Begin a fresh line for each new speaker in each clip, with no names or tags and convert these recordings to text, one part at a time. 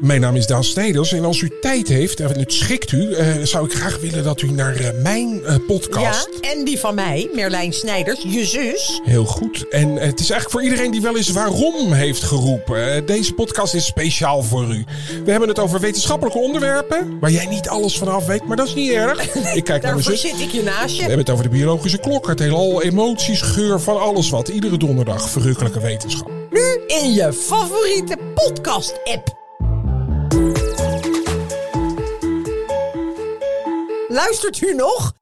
Mijn naam is Daan Snijders en als u tijd heeft en het schikt u, eh, zou ik graag willen dat u naar eh, mijn eh, podcast.
Ja, en die van mij, Merlijn Snijders, je zus.
Heel goed. En eh, het is eigenlijk voor iedereen die wel eens waarom heeft geroepen. Eh, deze podcast is speciaal voor u. We hebben het over wetenschappelijke onderwerpen, waar jij niet alles vanaf weet, maar dat is niet erg. Ik kijk naar mijn
Daarvoor
zus.
zit ik je naast
We
je.
hebben het over de biologische klok, het heelal, emoties, geur, van alles wat. Iedere donderdag verrukkelijke wetenschap.
Nu in je favoriete podcast-app. Luistert u nog?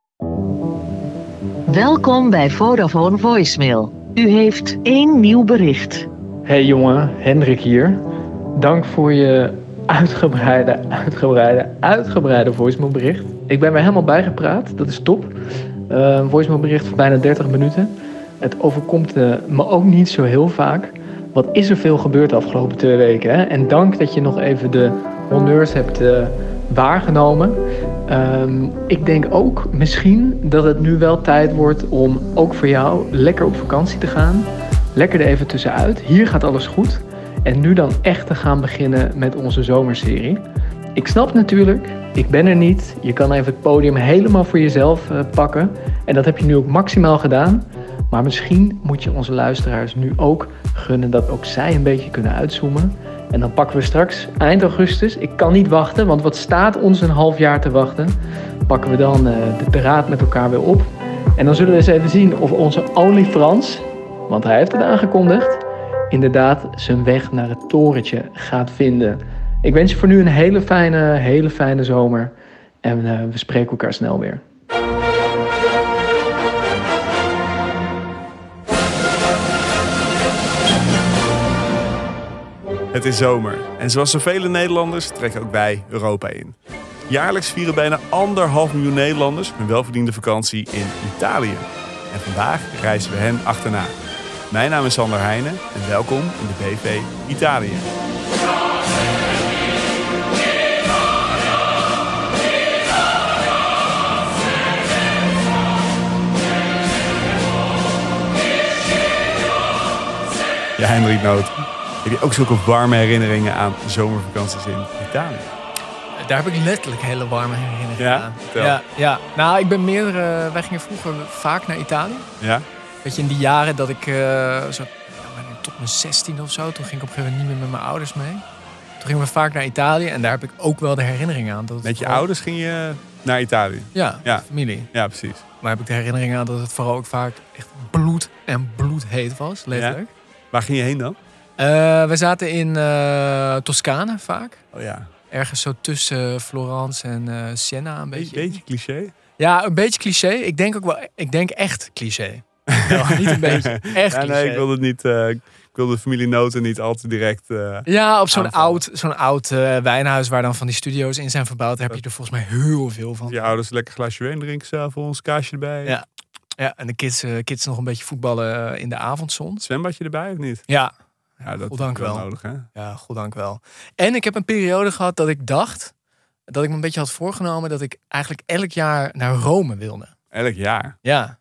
Welkom bij Vodafone Voicemail. U heeft één nieuw bericht.
Hey jongen, Hendrik hier. Dank voor je uitgebreide, uitgebreide, uitgebreide voicemailbericht. Ik ben weer helemaal bijgepraat, dat is top. Een voicemailbericht van bijna 30 minuten. Het overkomt eh, me ook niet zo heel vaak. Wat is er veel gebeurd de afgelopen twee weken? Hè? En dank dat je nog even de honneurs hebt eh, waargenomen. Ehm, ik denk ook misschien dat het nu wel tijd wordt om ook voor jou lekker op vakantie te gaan. Lekker er even tussenuit. Hier gaat alles goed. En nu dan echt te gaan beginnen met onze zomerserie. Ik snap natuurlijk, ik ben er niet. Je kan even het podium helemaal voor jezelf eh, pakken. En dat heb je nu ook maximaal gedaan. Maar misschien moet je onze luisteraars nu ook gunnen dat ook zij een beetje kunnen uitzoomen. En dan pakken we straks eind augustus. Ik kan niet wachten, want wat staat ons een half jaar te wachten? Pakken we dan eh, de draad met elkaar weer op. En dan zullen we eens even zien of onze Only Frans, want hij heeft het aangekondigd, inderdaad zijn weg naar het torentje gaat vinden. Ik wens je voor nu een hele fijne, hele fijne zomer. En eh, we spreken elkaar snel weer.
Het is zomer en zoals zoveel Nederlanders trekken ook wij Europa in. Jaarlijks vieren bijna anderhalf miljoen Nederlanders hun welverdiende vakantie in Italië. En vandaag reizen we hen achterna. Mijn naam is Sander Heijnen en welkom in de BV Italië. Ja, Hendrik Noot. Heb je ook zulke warme herinneringen aan zomervakanties in Italië?
Daar heb ik letterlijk hele warme herinneringen
Ja?
aan. Ja, ja, nou, ik ben meer. eh, wij gingen vroeger vaak naar Italië.
Ja?
Weet je, in die jaren dat ik eh, zo, tot mijn 16 of zo, toen ging ik op een gegeven moment niet meer met mijn ouders mee. Toen gingen we vaak naar Italië en daar heb ik ook wel de herinneringen aan. Dat het
Met je
vooral-
ouders ging je naar Italië?
Ja,
Ja.
familie.
Ja, precies.
Maar heb ik de herinneringen aan dat het vooral ook vaak echt bloed en bloedheet was, letterlijk.
Waar ging je heen dan?
Eh, we zaten in eh, Toscane vaak.
Oh ja,
Ergens zo tussen Florence en eh, Siena een
beetje,
beetje.
beetje cliché.
Ja, een beetje cliché. Ik denk ook wel, ik denk echt cliché. Nou, niet een beetje, echt
Ja,
cliché.
nee, ik wilde het niet. eh, ik wilde de familie Noten niet al te direct.
Ja, op zo'n oud, zo'n oud wijnhuis waar dan van die studio's in zijn verbouwd, heb je er volgens mij heel veel van.
je ouders lekker een glaasje wijn drinken s'avonds, kaasje erbij.
Ja. Ja, en de kids, kids nog een beetje voetballen in de avondzon.
Zwembadje erbij of niet?
Ja,
Ja, dat
Goddank
wel nodig, hè?
ja, goddank wel. En ik heb een periode gehad dat ik dacht, dat ik me een beetje had voorgenomen dat ik eigenlijk elk jaar naar Rome wilde.
Elk jaar.
Ja.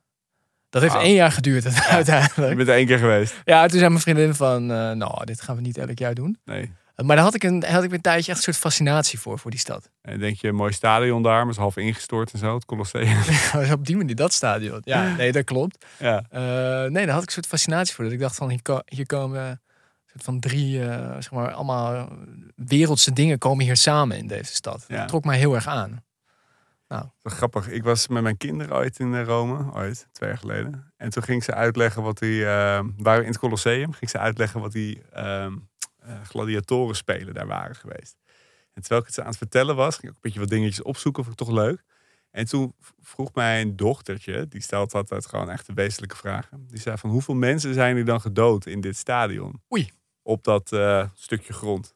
Dat heeft één jaar geduurd
Je
uiteindelijk.
bent er één keer geweest.
Ja, toen zei mijn vriendin van, eh, nou, dit gaan we niet elk jaar doen.
Nee.
Maar daar had ik, een, had ik een tijdje echt een soort fascinatie voor, voor die stad.
En denk je, een mooi stadion daar, maar is half ingestort en zo, het Colosseum.
Ja, op die manier, dat stadion. Ja, nee, dat klopt.
ja.
Eh, nee, daar had ik een soort fascinatie voor. Dat ik dacht van, hier, ko- hier komen van drie, eh, zeg maar, allemaal wereldse dingen komen hier samen in deze stad.
Ja.
Dat trok mij heel erg aan.
Wel grappig. Ik was met mijn kinderen ooit in eh, Rome, ooit, twee jaar geleden. En toen ging ze uitleggen wat die, eh, waren in het Colosseum, ging ze uitleggen wat die eh, gladiatoren spelen daar waren geweest. En terwijl ik het ze aan het vertellen was, ging ik ook een beetje wat dingetjes opzoeken, vond ik toch leuk. En toen vroeg mijn dochtertje, die stelt altijd gewoon echt de wezenlijke vragen. Die zei van, hoeveel mensen zijn er dan gedood in dit stadion?
Oei.
Op dat eh, stukje grond.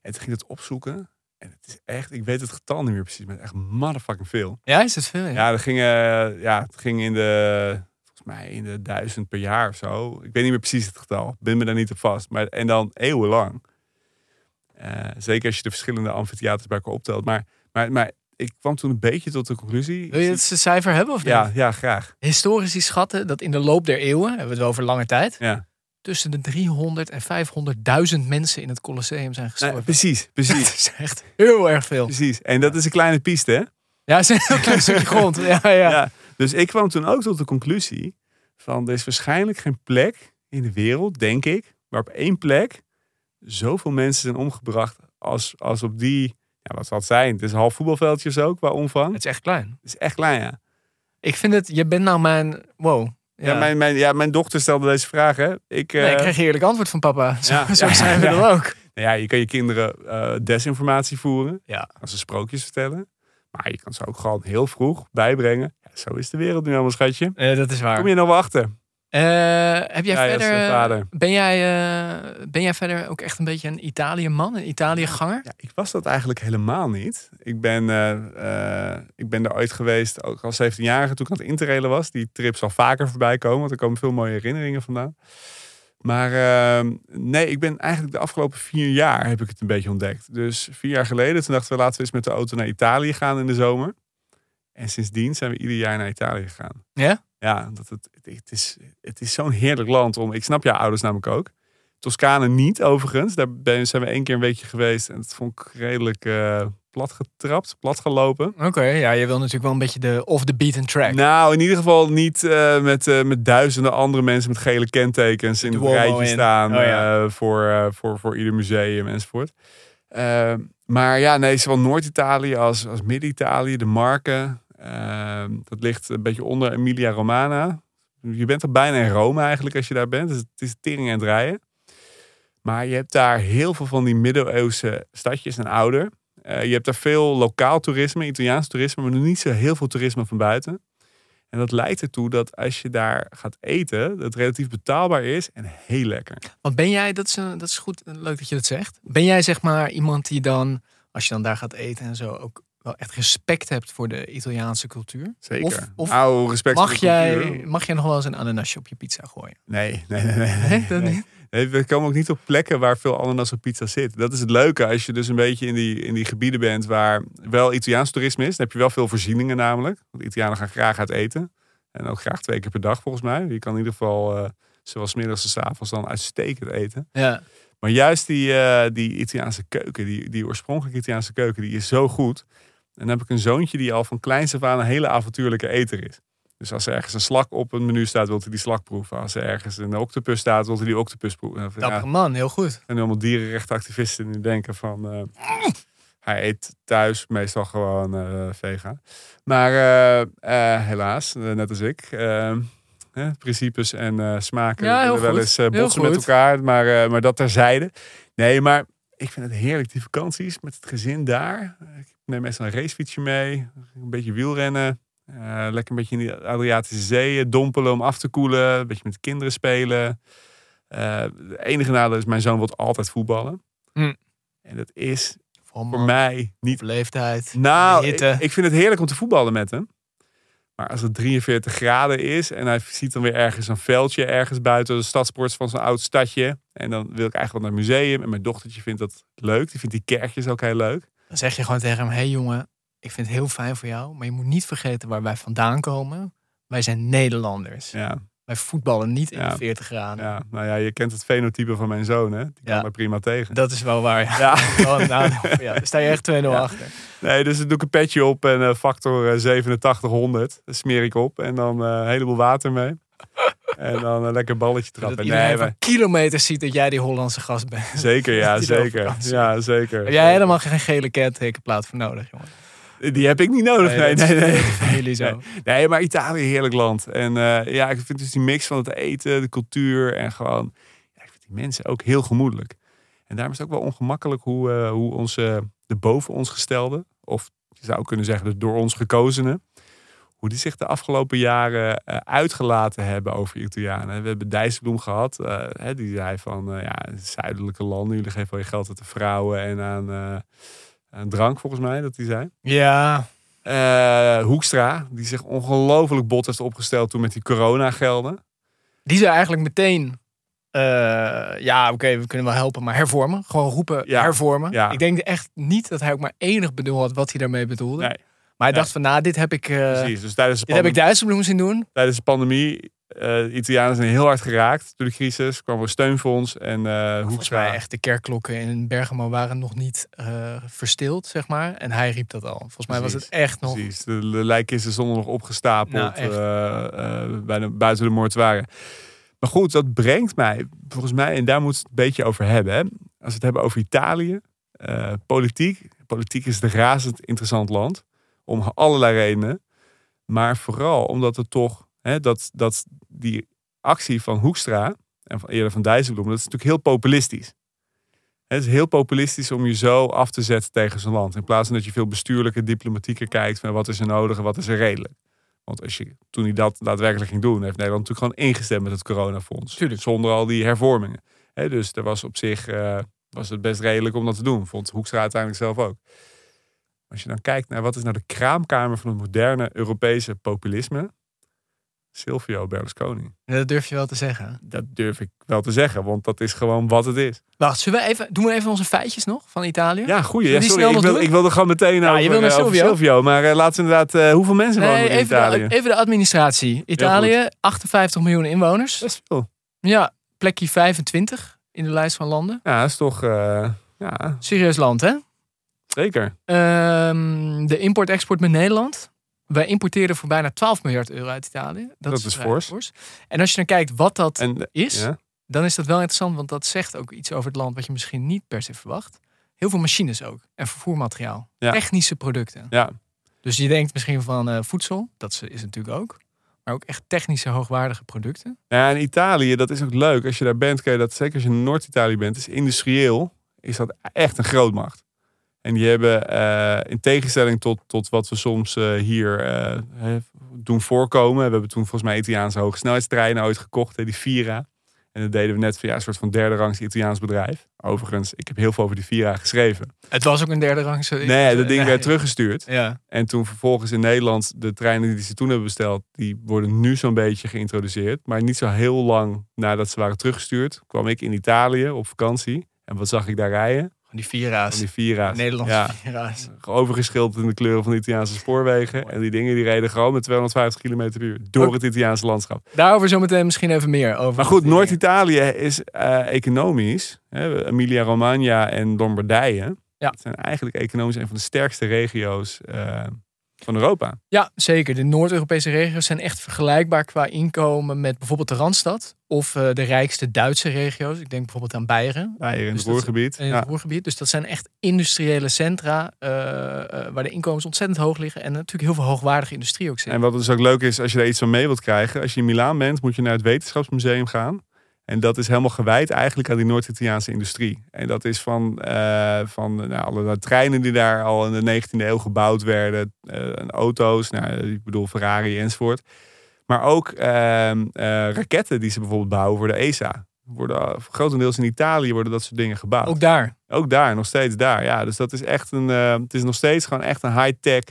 En toen ging het opzoeken. En het is echt, ik weet het getal niet meer precies, maar echt motherfucking veel.
Ja, is het veel? Ja.
Ja, dat ging, eh, ja, het ging in de, volgens mij in de duizend per jaar of zo. Ik weet niet meer precies het getal. Ben me daar niet op vast. Maar, en dan eeuwenlang. Eh, zeker als je de verschillende amfitheaters bij elkaar optelt. Maar, maar, maar ik kwam toen een beetje tot de conclusie.
Wil je het cijfer hebben of niet?
Ja, ja, graag.
Historici schatten dat in de loop der eeuwen, hebben we het wel over lange tijd,
Ja.
Tussen de 300 en 500.000 mensen in het Colosseum zijn gestorven.
precies,
dat
precies,
is echt heel erg veel.
precies. En dat is een kleine piste, hè?
Ja, het is een heel klein stukje grond. Ja, ja.
Ja. Dus ik kwam toen ook tot de conclusie van er is waarschijnlijk geen plek in de wereld, denk ik, waar op één plek zoveel mensen zijn omgebracht als, als op die, ja wat zal het zijn? Het is een half voetbalveldje zo qua omvang.
Het is echt klein.
Het is echt klein, ja.
Ik vind het, je bent nou mijn, wow.
Ja, mijn, mijn, ja, mijn dochter stelde deze vraag, hè. Ik,
Nee,
eh,
ik kreeg heerlijk antwoord van papa. Zo,
Ja,
zo
ja,
zijn we
ja.
er ook.
nou ja, je kan je kinderen eh, desinformatie voeren.
Ja.
Als ze sprookjes vertellen. Maar je kan ze ook gewoon heel vroeg bijbrengen. Ja, zo is de wereld nu allemaal, schatje.
Eh, dat is waar.
Kom je nog wel achter?
Eh, heb jij verder. Ben jij, eh, ben jij verder ook echt een beetje een Italië-man, een Italië-ganger?
Ja, ik was dat eigenlijk helemaal niet. Ik ben, eh, ik ben er ooit geweest, ook als 17-jarige, toen ik aan het interrailen was. Die trip zal vaker voorbij komen, want er komen veel mooie herinneringen vandaan. Maar nee, ik ben eigenlijk de afgelopen vier jaar heb ik het een beetje ontdekt. Dus vier jaar geleden, toen dachten we laten we eens met de auto naar Italië gaan in de zomer. En sindsdien zijn we ieder jaar naar Italië gegaan.
Ja?
Ja, dat het, het is, het is zo'n heerlijk land om. Ik snap jouw ouders namelijk ook. Toscane niet, overigens. Daar ben, zijn we één keer een weekje geweest. En dat vond ik redelijk eh plat getrapt, plat gelopen.
Oké, ja, je wil natuurlijk wel een beetje de off the beaten track.
Nou, in ieder geval niet eh, met, eh, met duizenden andere mensen met gele kentekens in
De
het rijtje
in.
staan
Oh ja.
voor, voor, voor ieder museum enzovoort. Maar ja, nee, zowel Noord-Italië als, als Midden-Italië, de Marken. Eh, dat ligt een beetje onder Emilia Romana. Je bent er bijna in Rome eigenlijk als je daar bent. Dus het is tering en rijden. Maar je hebt daar heel veel van die middeleeuwse stadjes en ouder. Eh, je hebt daar veel lokaal toerisme, Italiaans toerisme, maar niet zo heel veel toerisme van buiten. En dat leidt ertoe dat als je daar gaat eten, dat relatief betaalbaar is en heel lekker.
Want ben jij, dat is, dat is goed, leuk dat je dat zegt. Ben jij zeg maar iemand die dan, als je dan daar gaat eten en zo, ook wel echt respect hebt voor de Italiaanse cultuur?
Zeker.
Of- of
Oude respect
Mag
voor de
jij,
cultuur.
mag jij nog wel eens een ananasje op je pizza gooien?
Nee, nee, nee. nee,
Nee,
we komen ook niet op plekken waar veel ananas op pizza zit. Dat is het leuke als je dus een beetje in die, in die gebieden bent waar wel Italiaans toerisme is. Dan heb je wel veel voorzieningen namelijk. Want Italianen gaan graag uit eten. En ook graag twee keer per dag volgens mij. Je kan in ieder geval eh zowel 's middags als 's avonds dan uitstekend eten.
Ja.
Maar juist die, eh, die Italiaanse keuken, die, die oorspronkelijke Italiaanse keuken, die is zo goed. En dan heb ik een zoontje die al van kleins af aan een hele avontuurlijke eter is. Dus als er ergens een slak op een menu staat, wil hij die slak proeven. Als er ergens een octopus staat, wil hij die octopus proeven. Ja,
Dappere man, heel goed.
en allemaal dierenrechtenactivisten die denken van... eh, hij eet thuis meestal gewoon eh vega. Maar eh, helaas, net als ik... hè, principes en smaken
Ja,
wel eens botsen met elkaar. Maar, maar dat terzijde. Nee, maar ik vind het heerlijk, die vakanties met het gezin daar. Ik neem meestal een racefietsje mee. Een beetje wielrennen. eh, lekker een beetje in de Adriatische Zee dompelen om af te koelen. Een beetje met de kinderen spelen. Eh de enige nadeel is, mijn zoon wil altijd voetballen.
Hm.
En dat is
Voor,
voor mij niet...
leeftijd.
Nou, ik, vind het heerlijk om te voetballen met hem. Maar als het 43 graden is en hij ziet dan weer ergens een veldje ergens buiten de stadsport van zo'n oud stadje. En dan wil ik eigenlijk wel naar het museum. En mijn dochtertje vindt dat leuk. Die vindt die kerkjes ook heel leuk.
Dan zeg je gewoon tegen hem: hey jongen, ik vind het heel fijn voor jou, maar je moet niet vergeten waar wij vandaan komen. Wij zijn Nederlanders.
Ja,
Wij voetballen niet in
Ja.
de 40 graden.
ja, nou ja, je kent het fenotype van mijn zoon, hè? Die kan
Ja.
mij prima tegen.
Dat is wel waar. Ja.
Ja.
Daar sta je echt 2-0
Ja.
achter.
nee, dus dan doe ik een petje op en eh, factor eh, 8700. Dat smeer ik op en dan eh, een heleboel water mee. En dan een lekker balletje
Dat
trappen.
iedereen
Nee, maar,
kilometers ziet dat jij die Hollandse gast bent.
zeker, ja,
er
zeker. Ja, zeker.
Heb jij helemaal geen gele kentekenplaat voor nodig, jongen?
Die heb ik niet nodig. Nee,
dat
nee, nee.
familie zo.
Nee. Nee, maar Italië, heerlijk land. En eh, ja, ik vind dus die mix van het eten, de cultuur en gewoon... Ja, ik vind die mensen ook heel gemoedelijk. En daarom is het ook wel ongemakkelijk hoe, eh, hoe onze, de boven ons gestelde... of je zou kunnen zeggen de door ons gekozenen... hoe die zich de afgelopen jaren eh, uitgelaten hebben over Italianen. We hebben Dijsselbloem gehad. eh, hè, die zei van, eh, ja, zuidelijke landen... jullie geven wel je geld aan de vrouwen en aan, aan drank, volgens mij, dat hij zei.
Ja,
Hoekstra, die zich ongelooflijk bot heeft opgesteld toen met die coronagelden.
die zou eigenlijk meteen... ja, oké, we kunnen wel helpen, maar hervormen. Gewoon roepen,
Ja,
hervormen.
ja.
Ik denk echt niet dat hij ook maar enig bedoel had wat hij daarmee bedoelde.
Nee,
hij dacht van, nou, dit heb ik, eh,
precies. Dus tijdens
dit heb ik Dijsselbloem zien doen.
tijdens de pandemie eh Italianen zijn heel hard geraakt door de crisis. kwam er steunfonds en eh
Volgens mij echt de kerkklokken in Bergamo waren nog niet verstild, zeg maar. En hij riep dat al. Volgens mij was het echt nog...
Precies, de, de lijkkisten stonden nog opgestapeld
Nou, echt.
bij de, buiten de mortuaren. Maar goed, dat brengt mij, volgens mij, en daar moeten we het een beetje over hebben. Hè. Als we het hebben over Italië, politiek. Politiek is een razend interessant land, om allerlei redenen. Maar vooral omdat het toch, hè, dat, dat die actie van Hoekstra en van, eerder van Dijsselbloem, dat is natuurlijk heel populistisch. Het is heel populistisch om je zo af te zetten tegen zo'n land. In plaats van dat je veel bestuurlijker, diplomatieker kijkt van wat is er nodig en wat is er redelijk. Want als je, toen hij dat daadwerkelijk ging doen, heeft Nederland natuurlijk gewoon ingestemd met het coronafonds.
Tuurlijk.
Zonder al die hervormingen. Dus er was op zich eh, was het best redelijk om dat te doen. Vond Hoekstra uiteindelijk zelf ook. Als je dan kijkt naar wat is nou de kraamkamer van het moderne Europese populisme. Silvio Berlusconi.
Dat durf je wel te zeggen.
Dat durf ik wel te zeggen, want dat is gewoon wat het is.
Wacht, zullen we even... Doen we even onze feitjes nog van Italië?
Ja, goeie. Ja, sorry, ik, wil, ik wilde gewoon meteen
Ja,
over,
je wil naar
eh, over
Silvio.
Maar eh, laten we inderdaad... eh, hoeveel mensen wonen
Nee,
in
even
Italië?
de, even de administratie. Italië, 58 miljoen inwoners.
Dat is veel.
Ja, plekje 25 in de lijst van landen.
Ja, dat is toch... ja,
Serieus land, hè?
Zeker.
Ehm, de import-export met Nederland. Wij importeren voor bijna 12 miljard euro uit Italië. Dat,
Dat is fors.
En als je dan kijkt wat dat
En, eh,
is,
ja,
dan is dat wel interessant. Want dat zegt ook iets over het land wat je misschien niet per se verwacht. Heel veel machines ook. En vervoermateriaal.
Ja.
Technische producten.
ja,
Dus je denkt misschien van eh, voedsel. Dat is natuurlijk ook. Maar ook echt technische hoogwaardige producten.
ja, en Italië, dat is ook leuk. Als je daar bent, kan je dat... Zeker als je in Noord-Italië bent, is industrieel... is dat echt een grootmacht. En die hebben, eh, in tegenstelling tot, tot wat we soms eh, hier eh, doen voorkomen. We hebben toen volgens mij Italiaanse hogesnelheidstreinen ooit gekocht, die Vira. En dat deden we net via een soort van derde rangs Italiaans bedrijf. Overigens, ik heb heel veel over die Vira geschreven.
Het was ook een derde rangse.
Nee, dat ding werd teruggestuurd.
Ja.
En toen vervolgens in Nederland, de treinen die ze toen hebben besteld, die worden nu zo'n beetje geïntroduceerd. Maar niet zo heel lang nadat ze waren teruggestuurd, kwam ik in Italië op vakantie. En wat zag ik daar rijden?
Die Vira's.
Van die Vira's.
Nederlandse
Ja,
Vira's.
overgeschilderd in de kleuren van de Italiaanse spoorwegen. En die dingen die reden gewoon met 250 km per uur door
Ook-
het Italiaanse landschap.
Daarover zometeen misschien even meer. Over
Maar goed, Noord-Italië is eh, economisch. Hè, Emilia-Romagna en Lombardije.
Ja.
Dat zijn eigenlijk economisch een van de sterkste regio's eh, van Europa.
Ja, zeker. De Noord-Europese regio's zijn echt vergelijkbaar qua inkomen met bijvoorbeeld de Randstad. Of eh, de rijkste Duitse regio's. Ik denk bijvoorbeeld aan Beieren.
In
Dus
het Roergebied.
In
Ja.
het Ruhrgebied. Dus dat zijn echt industriële centra eh, eh, waar de inkomens ontzettend hoog liggen. En natuurlijk heel veel hoogwaardige industrie ook zit.
En wat dus ook leuk is, als je daar iets van mee wilt krijgen. Als je in Milaan bent, moet je naar het Wetenschapsmuseum gaan. En dat is helemaal gewijd eigenlijk aan die Noord-Italiaanse industrie. En dat is van, van nou, alle treinen die daar al in de 19e eeuw gebouwd werden. en auto's, nou, ik bedoel Ferrari enzovoort. Maar ook ehm, eh, raketten die ze bijvoorbeeld bouwen voor de ESA. Worden, eh, grotendeels in Italië worden dat soort dingen gebouwd.
Ook daar.
Ook daar, nog steeds daar. Ja, dus dat is echt een. eh, het is nog steeds gewoon echt een high-tech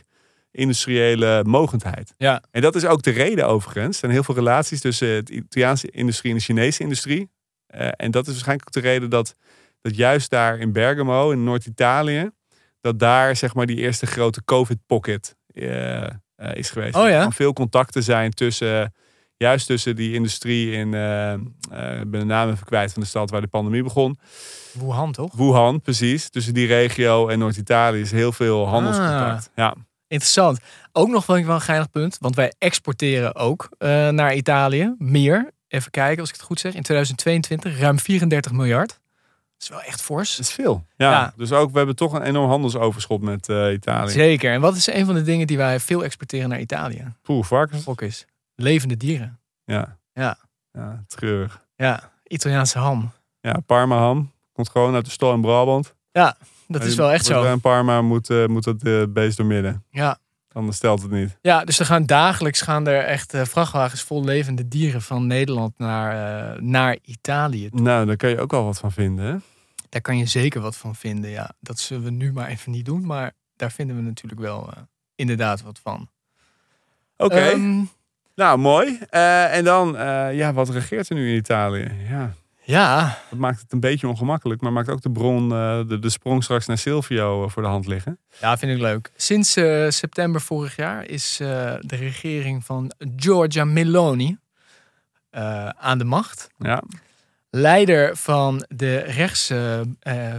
industriële mogendheid.
Ja.
En dat is ook de reden overigens. Er zijn heel veel relaties tussen de Italiaanse industrie en de Chinese industrie. En dat is waarschijnlijk ook de reden dat, dat juist daar in Bergamo, in Noord-Italië, dat daar zeg maar die eerste grote COVID-pocket eh, is geweest.
Oh ja?
Er veel contacten zijn tussen, juist tussen die industrie in, eh, eh, ik ben de naam even kwijt van de stad waar de pandemie begon.
Wuhan toch?
Wuhan, precies. Tussen die regio en Noord-Italië is heel veel handelscontact. Ja.
Interessant. Ook nog wel een geinig punt. Want wij exporteren ook naar Italië. Meer. Even kijken als ik het goed zeg. In 2022 ruim 34 miljard. Dat is wel echt fors.
Dat is veel. Ja,
Ja.
Dus ook, we hebben toch een enorm handelsoverschot met eh, Italië.
Zeker. En wat is een van de dingen die wij veel exporteren naar Italië?
Poeh, varkens.
Gok is levende dieren.
Ja.
Ja.
Ja, treurig.
Ja, Italiaanse ham.
Ja, Parma ham. Komt gewoon uit de stal in Brabant.
Dat is wel echt zo.
In Parma moet, eh, moet dat eh, beest door midden.
Ja.
Anders stelt het niet.
ja, dus er gaan dagelijks gaan er echt eh, vrachtwagens vol levende dieren van Nederland naar, eh, naar Italië.
Nou, daar kan je ook al wat van vinden. Hè?
Daar kan je zeker wat van vinden. Ja, dat zullen we nu maar even niet doen. Maar daar vinden we natuurlijk wel eh, inderdaad wat van.
Oké.
Ehm,
nou, mooi. En dan, ja, wat regeert er nu in Italië? Ja,
ja,
dat maakt het een beetje ongemakkelijk. Maar maakt ook de bron, eh, de, de sprong straks naar Silvio eh, voor de hand liggen.
ja, vind ik leuk. Sinds eh, september vorig jaar is de regering van Giorgia Meloni aan de macht.
Ja.
Leider van de rechtse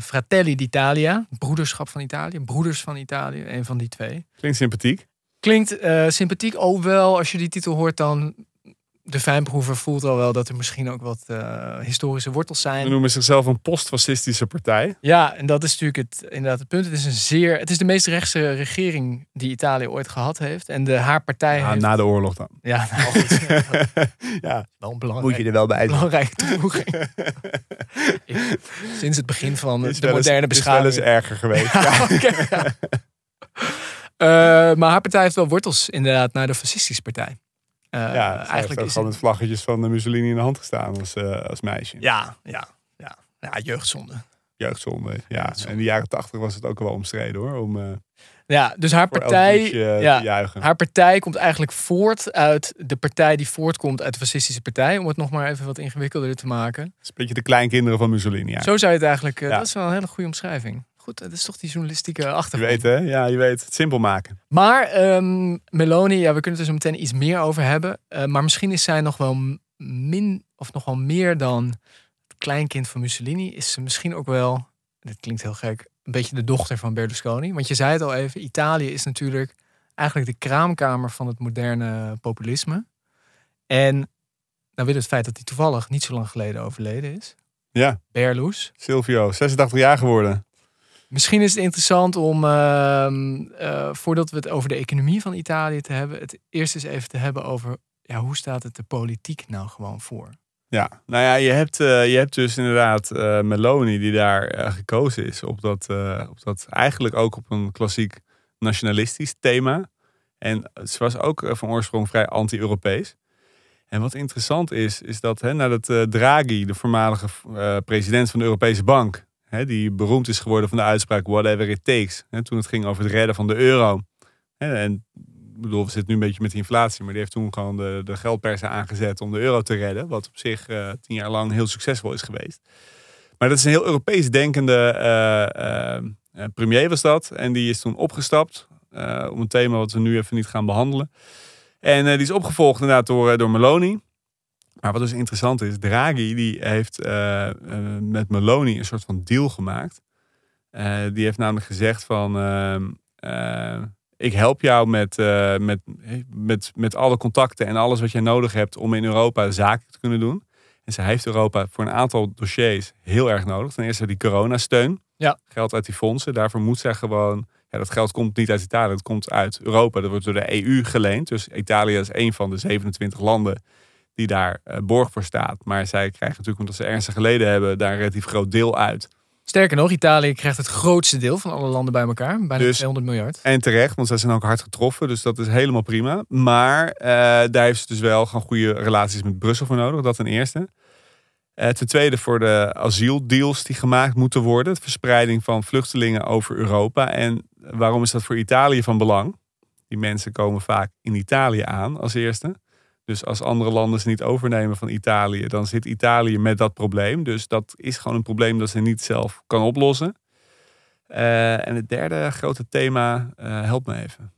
Fratelli d'Italia, broederschap van Italië, broeders van Italië, een van die twee.
Klinkt sympathiek.
Klinkt sympathiek, ook wel als je die titel hoort dan de fijnproever voelt al wel dat er misschien ook wat eh, historische wortels
Ze
zijn.
noemen zichzelf een postfascistische partij.
Ja, en dat is natuurlijk het, inderdaad het punt. Het is een zeer, het is de meest rechtse regering die Italië ooit gehad heeft. En de, haar partij
Ja,
heeft...
na de oorlog dan.
Ja, nou goed.
ja,
wel een belangrijk,
er wel bij
belangrijke toevoeging. Ik- sinds het begin van
Is
de
wel eens-
moderne
is wel eens
beschaving.
erger geweest.
Ja. Eh, maar haar partij heeft wel wortels inderdaad naar de fascistische partij. Eh,
Ja, eigenlijk
is
gewoon
het,
met vlaggetjes van de Mussolini in de hand gestaan als, eh, als meisje.
ja, ja, ja, ja, jeugdzonde.
Jeugdzonde. Ja.
Jeugdzonde.
En in de jaren tachtig was het ook wel omstreden hoor. Om eh
Ja, dus haar partij,
liedje,
ja, haar partij komt eigenlijk voort uit de partij die voortkomt uit de fascistische partij. Om het nog maar even wat ingewikkelder te maken.
Het is een beetje de kleinkinderen van Mussolini.
Zo zou je het eigenlijk,
Ja.
dat is wel een hele goede omschrijving. Goed, dat is toch die journalistieke
Je
achtergrond.
weet hè? Ja, je weet. Het simpel maken.
Maar ehm, Meloni, ja, we kunnen het er zo meteen iets meer over hebben. Eh, maar misschien is zij nog wel min of nog wel meer dan het kleinkind van Mussolini. Is ze misschien ook wel, dit klinkt heel gek, een beetje de dochter van Berlusconi. Want je zei het al even, Italië is natuurlijk eigenlijk de kraamkamer van het moderne populisme. En nou wil het feit dat hij toevallig niet zo lang geleden overleden is.
Ja,
Berlus.
Silvio, 86 jaar geworden.
Misschien is het interessant om, ehm, eh, voordat we het over de economie van Italië te hebben, het eerst eens even te hebben over ja, hoe staat het de politiek nou gewoon voor?
Ja, nou ja, je hebt, eh, je hebt dus inderdaad eh, Meloni die daar gekozen is op dat, op dat eigenlijk ook op een klassiek nationalistisch thema. En ze was ook van oorsprong vrij anti-Europees. En wat interessant is, is dat hè, nadat Draghi, de voormalige president van de Europese Bank, hè, die beroemd is geworden van de uitspraak whatever it takes, hè, toen het ging over het redden van de euro. Hè, en bedoel, we zitten nu een beetje met inflatie, maar die heeft toen gewoon de, de geldpersen aangezet om de euro te redden. Wat op zich eh, tien jaar lang heel succesvol is geweest. Maar dat is een heel Europees denkende eh, eh, premier was dat. En die is toen opgestapt om een thema wat we nu even niet gaan behandelen. En die is opgevolgd inderdaad door, door Meloni. Maar wat dus interessant is, Draghi die heeft eh, eh, met Meloni een soort van deal gemaakt. Eh, die heeft namelijk gezegd van... ehm, eh, ik help jou met, met, met, met alle contacten en alles wat jij nodig hebt om in Europa zaken te kunnen doen. En zij heeft Europa voor een aantal dossiers heel erg nodig. Ten eerste die coronasteun.
Ja.
Geld uit die fondsen. Daarvoor moet zij gewoon... Ja, dat geld komt niet uit Italië, het komt uit Europa. Dat wordt door de EU geleend. Dus Italië is een van de 27 landen die daar eh, borg voor staat. Maar zij krijgen natuurlijk, omdat ze ernstig geleden hebben, daar een relatief groot deel uit.
Sterker nog, Italië krijgt het grootste deel van alle landen bij elkaar, bijna
Dus-
200 miljard.
En terecht, want zij zijn ook hard getroffen. Dus dat is helemaal prima. Maar eh, daar heeft ze dus wel gewoon goede relaties met Brussel voor nodig. Dat ten eerste. Eh, ten tweede voor de asieldeals die gemaakt moeten worden. De verspreiding van vluchtelingen over Europa. En waarom is dat voor Italië van belang? Die mensen komen vaak in Italië aan als eerste. Dus als andere landen ze niet overnemen van Italië, dan zit Italië met dat probleem. Dus dat is gewoon een probleem dat ze niet zelf kan oplossen. Eh, en het derde grote thema, eh help me even.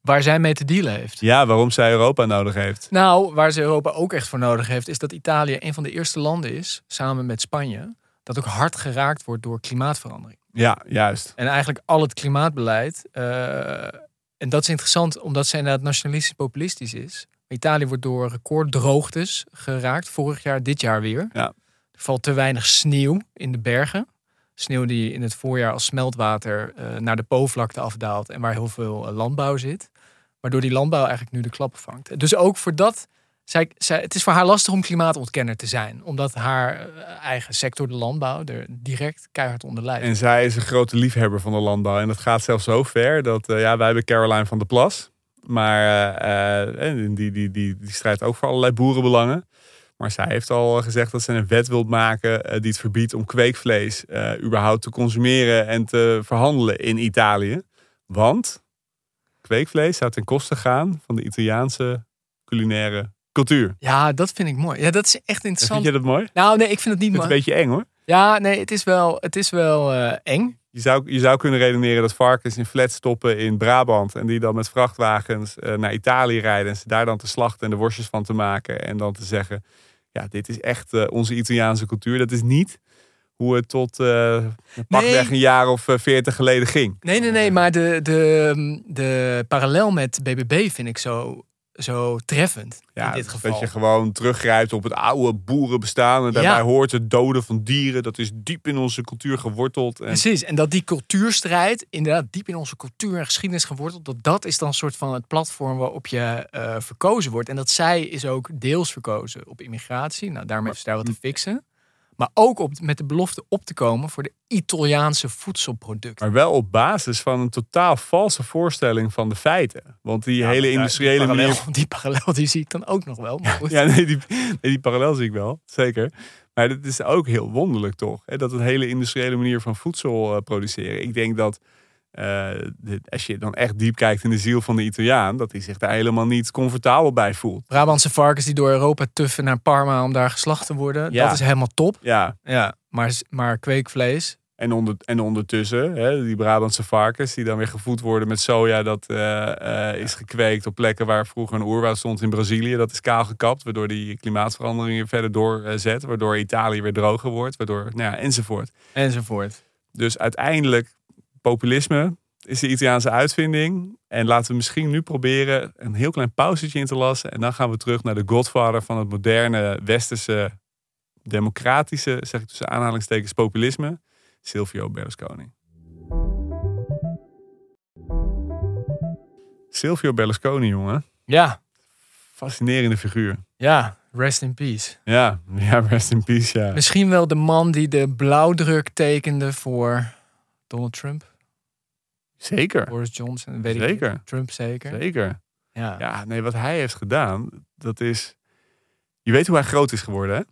Waar zij mee te dealen heeft.
Ja, waarom zij Europa nodig heeft.
Nou, waar ze Europa ook echt voor nodig heeft, is dat Italië een van de eerste landen is, samen met Spanje, dat ook hard geraakt wordt door klimaatverandering.
Ja, juist.
En eigenlijk al het klimaatbeleid. eh, en dat is interessant, omdat zij inderdaad nationalistisch populistisch is. Italië wordt door recorddroogtes geraakt. Vorig jaar, dit jaar weer.
Ja.
Er valt te weinig sneeuw in de bergen. Sneeuw die in het voorjaar als smeltwater eh, naar de Po-vlakte afdaalt. En waar heel veel eh, landbouw zit. Waardoor die landbouw eigenlijk nu de klappen vangt. Dus ook voor dat... Zij, zij, het is voor haar lastig om klimaatontkenner te zijn. Omdat haar eh, eigen sector, de landbouw, er direct keihard onder lijdt.
En zij is een grote liefhebber van de landbouw. En dat gaat zelfs zo ver dat, ja, wij hebben Caroline van der Plas. Maar eh, eh, die, die, die, die strijdt ook voor allerlei boerenbelangen. Maar zij heeft al gezegd dat ze een wet wilt maken eh, die het verbiedt om kweekvlees überhaupt te consumeren en te verhandelen in Italië. Want kweekvlees zou ten koste gaan van de Italiaanse culinaire cultuur.
Ja, dat vind ik mooi. Ja, dat is echt
Vind
interessant.
je dat mooi?
Nou, nee, ik vind het niet
vind het een
mooi.
beetje eng hoor.
Ja, nee, het is wel, het is wel eng.
Je zou, je zou kunnen redeneren dat varkens in flats stoppen in Brabant. En die dan met vrachtwagens eh, naar Italië rijden. En ze daar dan te slachten en de worstjes van te maken. En dan te zeggen, ja, dit is echt eh, onze Italiaanse cultuur. Dat is niet hoe het tot eh pakweg een jaar of veertig geleden ging.
Nee, nee, nee, maar de, de, de parallel met BBB vind ik zo, zo treffend
Ja,
in dit geval.
Dat je gewoon teruggrijpt op het oude boerenbestaan. En daarbij
Ja.
hoort het doden van dieren. Dat is diep in onze cultuur geworteld. En
Precies, en dat die cultuurstrijd inderdaad diep in onze cultuur en geschiedenis geworteld, dat dat is dan een soort van het platform waarop je eh, verkozen wordt. En dat zij is ook deels verkozen op immigratie, nou daarmee ze daar wat te fixen. Maar ook op, met de belofte op te komen voor de Italiaanse voedselproducten.
Maar wel op basis van een totaal valse voorstelling van de feiten. Want die hele
Ja,
industriële
die parallel,
manier...
Die parallel die zie ik dan ook nog wel. Maar goed.
Ja, nee die, nee, die parallel zie ik wel. Zeker. Maar het is ook heel wonderlijk toch? Hè? Dat een hele industriële manier van voedsel eh, produceren. Ik denk dat eh, de- als je dan echt diep kijkt in de ziel van de Italiaan... dat hij zich daar helemaal niet comfortabel bij voelt.
Brabantse varkens die door Europa tuffen naar Parma om daar geslacht te worden.
Ja.
Dat is helemaal top.
Ja,
Ja, maar, maar kweekvlees.
En, onder, en ondertussen, hè, die Brabantse varkens die dan weer gevoed worden met soja, dat eh, eh, is gekweekt op plekken waar vroeger een oerwoud stond in Brazilië. Dat is kaal gekapt, waardoor die klimaatveranderingen verder doorzet, waardoor Italië weer droger wordt, waardoor, nou ja, enzovoort.
Enzovoort.
Dus uiteindelijk, populisme is de Italiaanse uitvinding. En laten we misschien nu proberen een heel klein pauzetje in te lassen. En dan gaan we terug naar de godvader van het moderne westerse democratische, zeg ik tussen aanhalingstekens, populisme. Silvio Berlusconi. Silvio Berlusconi, jongen.
Ja,
Fascinerende figuur.
ja. Rest in peace.
Ja, ja, rest in peace, ja.
Misschien wel de man die de blauwdruk tekende voor Donald Trump.
Zeker,
Boris Johnson. Weet Ik
Zeker.
niet. Trump zeker.
zeker.
Ja.
Ja, nee, wat hij heeft gedaan, dat is... Je weet hoe hij groot is geworden, hè?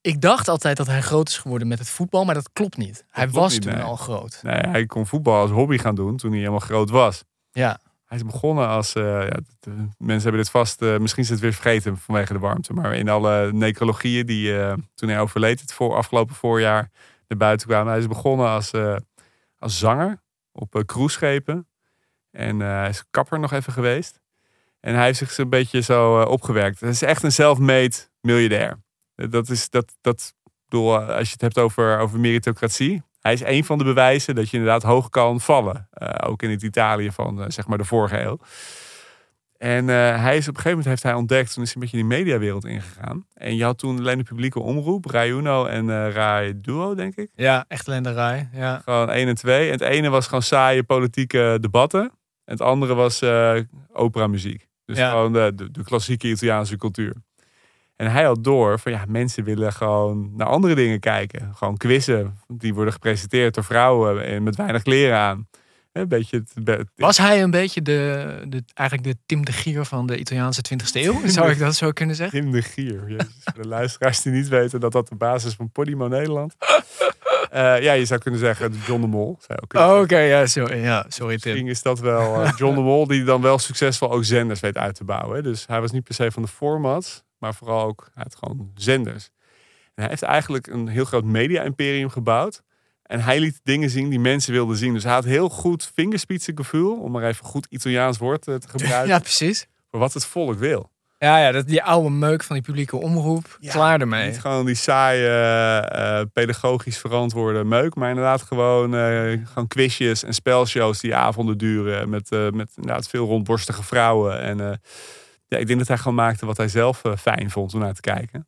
Ik dacht altijd dat hij groot is geworden met het voetbal, maar dat klopt niet. hij
klopt
was
niet,
toen
nee.
al groot.
Nee, hij kon voetbal als hobby gaan doen toen hij helemaal groot was.
Ja.
Hij is begonnen als... eh, ja, mensen hebben dit vast... eh, misschien is het weer vergeten vanwege de warmte. Maar in alle necrologieën die eh, toen hij overleed... het voor, afgelopen voorjaar naar buiten kwamen. Hij is begonnen als, als zanger op uh, cruiseschepen. En eh, hij is kapper nog even geweest. En hij heeft zich een beetje zo eh, opgewerkt. Hij is echt een self-made miljardair. Eh, Dat is... Dat, dat, bedoel, eh, als je het hebt over, over meritocratie... Hij is een van de bewijzen dat je inderdaad hoog kan vallen. Eh, ook in het Italië van eh, zeg maar de vorige eeuw. En eh, hij is op een gegeven moment heeft hij ontdekt, toen is hij een beetje in die mediawereld ingegaan. En je had toen alleen de publieke omroep, Rai Uno en eh Rai Duo, denk ik.
Ja, echt lenderij. Ja.
Gewoon één en twee. En het ene was gewoon saaie politieke debatten. En het andere was eh operamuziek. Dus
Ja.
gewoon de, de, de klassieke Italiaanse cultuur. En hij had door van ja, mensen willen gewoon naar andere dingen kijken. Gewoon quizzen. Die worden gepresenteerd door vrouwen en met weinig kleren aan. Een beetje het, het-
Was hij een beetje de, de, eigenlijk de Tim de Gier van de Italiaanse 20e eeuw? Zou ik dat zo kunnen zeggen?
Tim de Gier. Jezus, voor de luisteraars die niet weten dat dat de basis is van Podimo Nederland. Eh, ja, je zou kunnen zeggen John de Mol.
Oh, Oké, ja, sorry, ja, sorry Tim.
Misschien is dat wel eh, John de Mol die dan wel succesvol ook zenders weet uit te bouwen. hè. Dus hij was niet per se van de formats, maar vooral ook had gewoon zenders. En hij heeft eigenlijk een heel groot media-imperium gebouwd. En hij liet dingen zien die mensen wilden zien. Dus hij had heel goed vingerspitsengevoel, om maar even goed Italiaans woord eh, te gebruiken,
Ja, precies.
voor wat het volk wil.
Ja, ja dat, die oude meuk van die publieke omroep.
Ja,
klaar ermee.
Niet gewoon die saaie, eh, eh, pedagogisch verantwoorde meuk, maar inderdaad gewoon, eh, gewoon quizjes en spelshows die avonden duren. Met, eh, met inderdaad veel rondborstige vrouwen. En eh, ja, ik denk dat hij gewoon maakte wat hij zelf fijn vond om naar te kijken.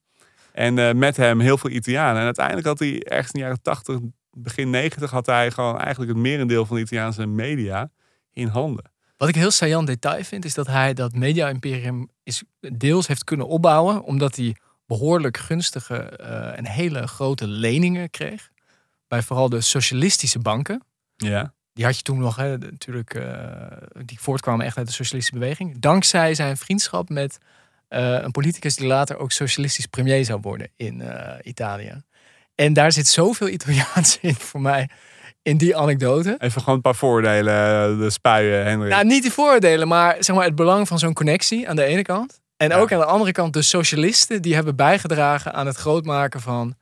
En eh, met hem heel veel Italianen. En uiteindelijk had hij ergens in de jaren 80, begin 90, had hij gewoon eigenlijk het merendeel van de Italiaanse media in handen.
Wat ik heel saillant detail vind, is dat hij dat media-imperium is deels heeft kunnen opbouwen, omdat hij behoorlijk gunstige eh, en hele grote leningen kreeg. Bij vooral de socialistische banken.
Ja.
Die had je toen nog, hè, natuurlijk, eh, die voortkwamen echt uit de socialistische beweging. Dankzij zijn vriendschap met eh, een politicus die later ook socialistisch premier zou worden in Italië. En daar zit zoveel Italiaans in voor mij, in die anekdote.
Even gewoon een paar voordelen, eh, de spuien, Henry.
Nou, niet die voordelen, maar zeg maar het belang van zo'n connectie aan de ene kant. En
Ja.
ook aan de andere kant de socialisten die hebben bijgedragen aan het grootmaken van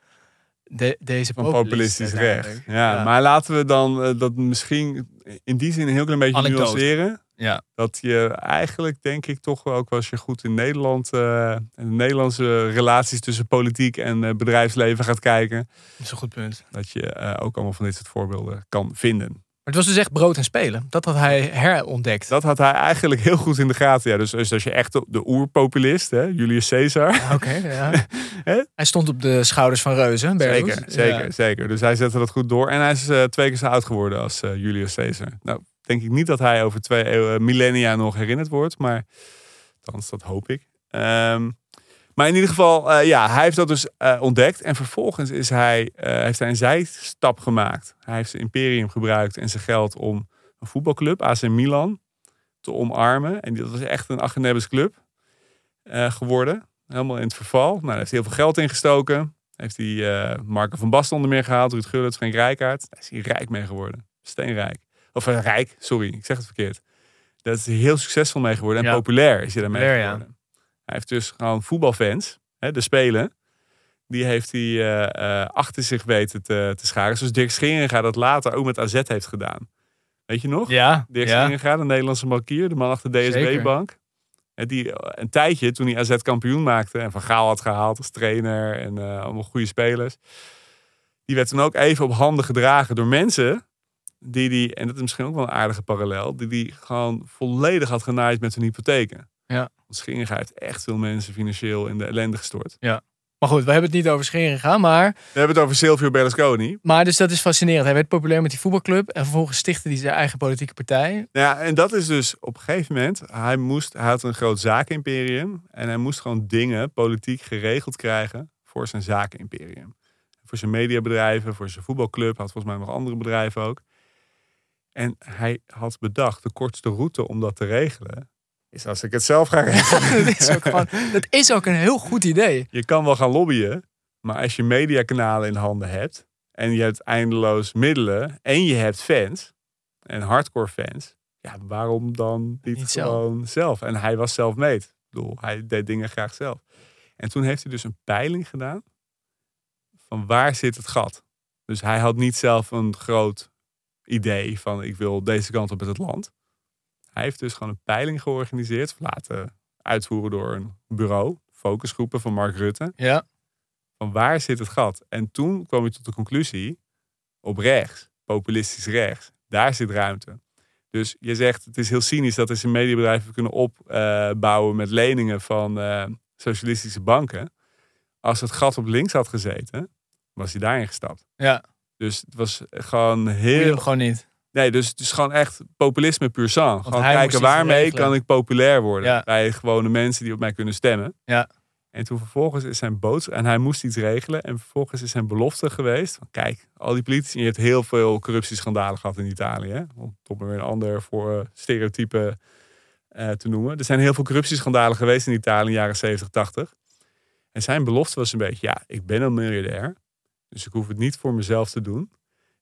de, deze
Van populistisch recht. Ja,
Ja.
maar laten we dan eh, dat misschien in die zin een heel klein beetje
Anekdote.
nuanceren.
Ja.
Dat je eigenlijk, denk ik, toch ook als je goed in Nederland en de Nederlandse relaties tussen politiek en eh, bedrijfsleven gaat kijken,
Dat is een goed punt.
dat je eh, ook allemaal van dit soort voorbeelden kan vinden.
Maar het was dus echt brood en spelen. Dat had hij herontdekt.
Dat had hij eigenlijk heel goed in de gaten. Ja, dus, dus als je echt de, de oerpopulist, hè, Julius Caesar.
Oké, ja.
Hè?
Hij stond op de schouders van reuzen.
Zeker, zeker,
Ja.
zeker. Dus hij zette dat goed door. En hij is twee keer zo oud geworden als Julius Caesar. Nou, denk ik niet dat hij over twee eeuwen, millennia nog herinnerd wordt. Maar althans, dat hoop ik. Ehm, maar in ieder geval, eh, ja, hij heeft dat dus eh, ontdekt. En vervolgens is hij, eh, heeft hij een zijstap gemaakt. Hij heeft zijn imperium gebruikt en zijn geld om een voetbalclub, AC Milan, te omarmen. En dat was echt een Achenebbes club eh, geworden. Helemaal in het verval. Nou, daar heeft heel veel geld in gestoken. Heeft hij eh Marco van Basten onder meer gehaald, Ruud Gullit, Frank Rijkaard. Daar is hij rijk mee geworden. Steenrijk. Of eh, rijk, sorry, ik zeg het verkeerd. Daar is heel successvol mee geworden. En
Ja.
populair is hij daarmee
Populair, ja.
geworden. Hij heeft dus gewoon voetbalfans, hè, de Spelen. Die heeft hij eh, eh, achter zich weten te, te scharen. Zoals Dirk Scheringa dat later ook met AZ heeft gedaan. Weet je nog?
Ja,
Dirk
ja.
Scheringa, de Nederlandse bankier, de man achter de DSB-bank. En die eh, een tijdje, toen hij AZ kampioen maakte en Van Gaal had gehaald als trainer en eh, allemaal goede spelers. Die werd toen ook even op handen gedragen door mensen die die, en dat is misschien ook wel een aardige parallel, die die gewoon volledig had genaaid met hun hypotheken.
Ja.
Want Scheringa heeft echt veel mensen financieel in de ellende gestort.
Maar goed, we hebben het niet over scheren gegaan. Maar,
We hebben het over Silvio Berlusconi.
maar dus dat is fascinerend. Hij werd populair met die voetbalclub. En vervolgens stichtte hij zijn eigen politieke partij.
Nou ja, en dat is dus op een gegeven moment, hij, moest, hij had een groot zakenimperium en hij moest gewoon dingen politiek geregeld krijgen voor zijn zakenimperium. Voor zijn mediabedrijven, voor zijn voetbalclub, had volgens mij nog andere bedrijven ook. En hij had bedacht, de kortste route om dat te regelen, is als ik het zelf ga regelen.
dat, is ook gewoon, dat is ook een heel goed idee.
Je kan wel gaan lobbyen, maar als je mediakanalen in handen hebt en je hebt eindeloos middelen en je hebt fans en hardcore fans, ja, waarom dan niet, gewoon zelf? En hij was zelf mee. Ik bedoel, hij deed dingen graag zelf. En toen heeft hij dus een peiling gedaan van waar zit het gat. Dus hij had niet zelf een groot idee van ik wil deze kant op met het land. Hij heeft dus gewoon een peiling georganiseerd, laten uitvoeren door een bureau, focusgroepen van Mark Rutte
Ja,
van waar zit het gat? En toen kwam je tot de conclusie, op rechts, populistisch rechts, daar zit ruimte. Dus je zegt, het is heel cynisch dat we zijn mediabedrijven kunnen opbouwen met leningen van eh, socialistische banken. Als het gat op links had gezeten, was hij daarin gestapt.
ja.
Dus het was gewoon heel...
gewoon niet.
Nee, dus het is gewoon echt populisme puur sang. Gewoon kijken waarmee
regelen.
kan ik populair worden
Ja.
bij gewone mensen die op mij kunnen stemmen.
Ja.
En toen vervolgens is zijn boodschap, en hij moest iets regelen. En vervolgens is zijn belofte geweest. Van, kijk, al die politici, je hebt heel veel corruptieschandalen gehad in Italië. Hè? Om toch maar weer een ander voor eh, stereotype eh, te noemen. Er zijn heel veel corruptieschandalen geweest in Italië in de jaren 70, 80. En zijn belofte was een beetje, ja, ik ben een miljardair. Dus ik hoef het niet voor mezelf te doen.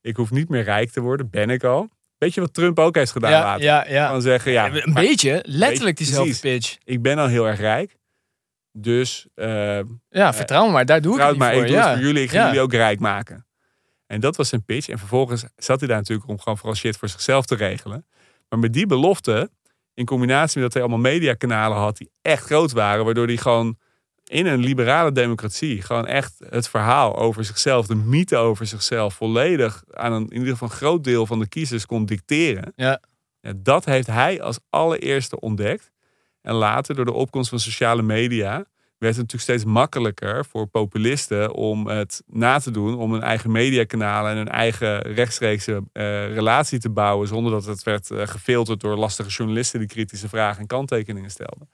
Ik hoef niet meer rijk te worden, ben ik al. Weet je wat Trump ook heeft gedaan
Ja,
later?
ja, ja.
Gewoon zeggen, ja,
een
maar
beetje, letterlijk diezelfde pitch.
ik ben al heel erg rijk. Dus eh
Ja, vertrouw me maar, daar doe ik het niet
maar,
voor.
ik doe
ja.
het voor jullie, ik ga
Ja.
jullie ook rijk maken. En dat was zijn pitch. En vervolgens zat hij daar natuurlijk om gewoon vooral shit voor zichzelf te regelen. Maar met die belofte, in combinatie met dat hij allemaal mediakanalen had die echt groot waren, waardoor hij gewoon in een liberale democratie gewoon echt het verhaal over zichzelf, de mythe over zichzelf, volledig aan een in ieder geval een groot deel van de kiezers kon dicteren.
Ja.
Ja, dat heeft hij als allereerste ontdekt. En later, door de opkomst van sociale media, werd het natuurlijk steeds makkelijker voor populisten om het na te doen, om een eigen mediakanalen en een eigen rechtstreekse eh, relatie te bouwen, zonder dat het werd eh, gefilterd door lastige journalisten die kritische vragen en kanttekeningen stelden.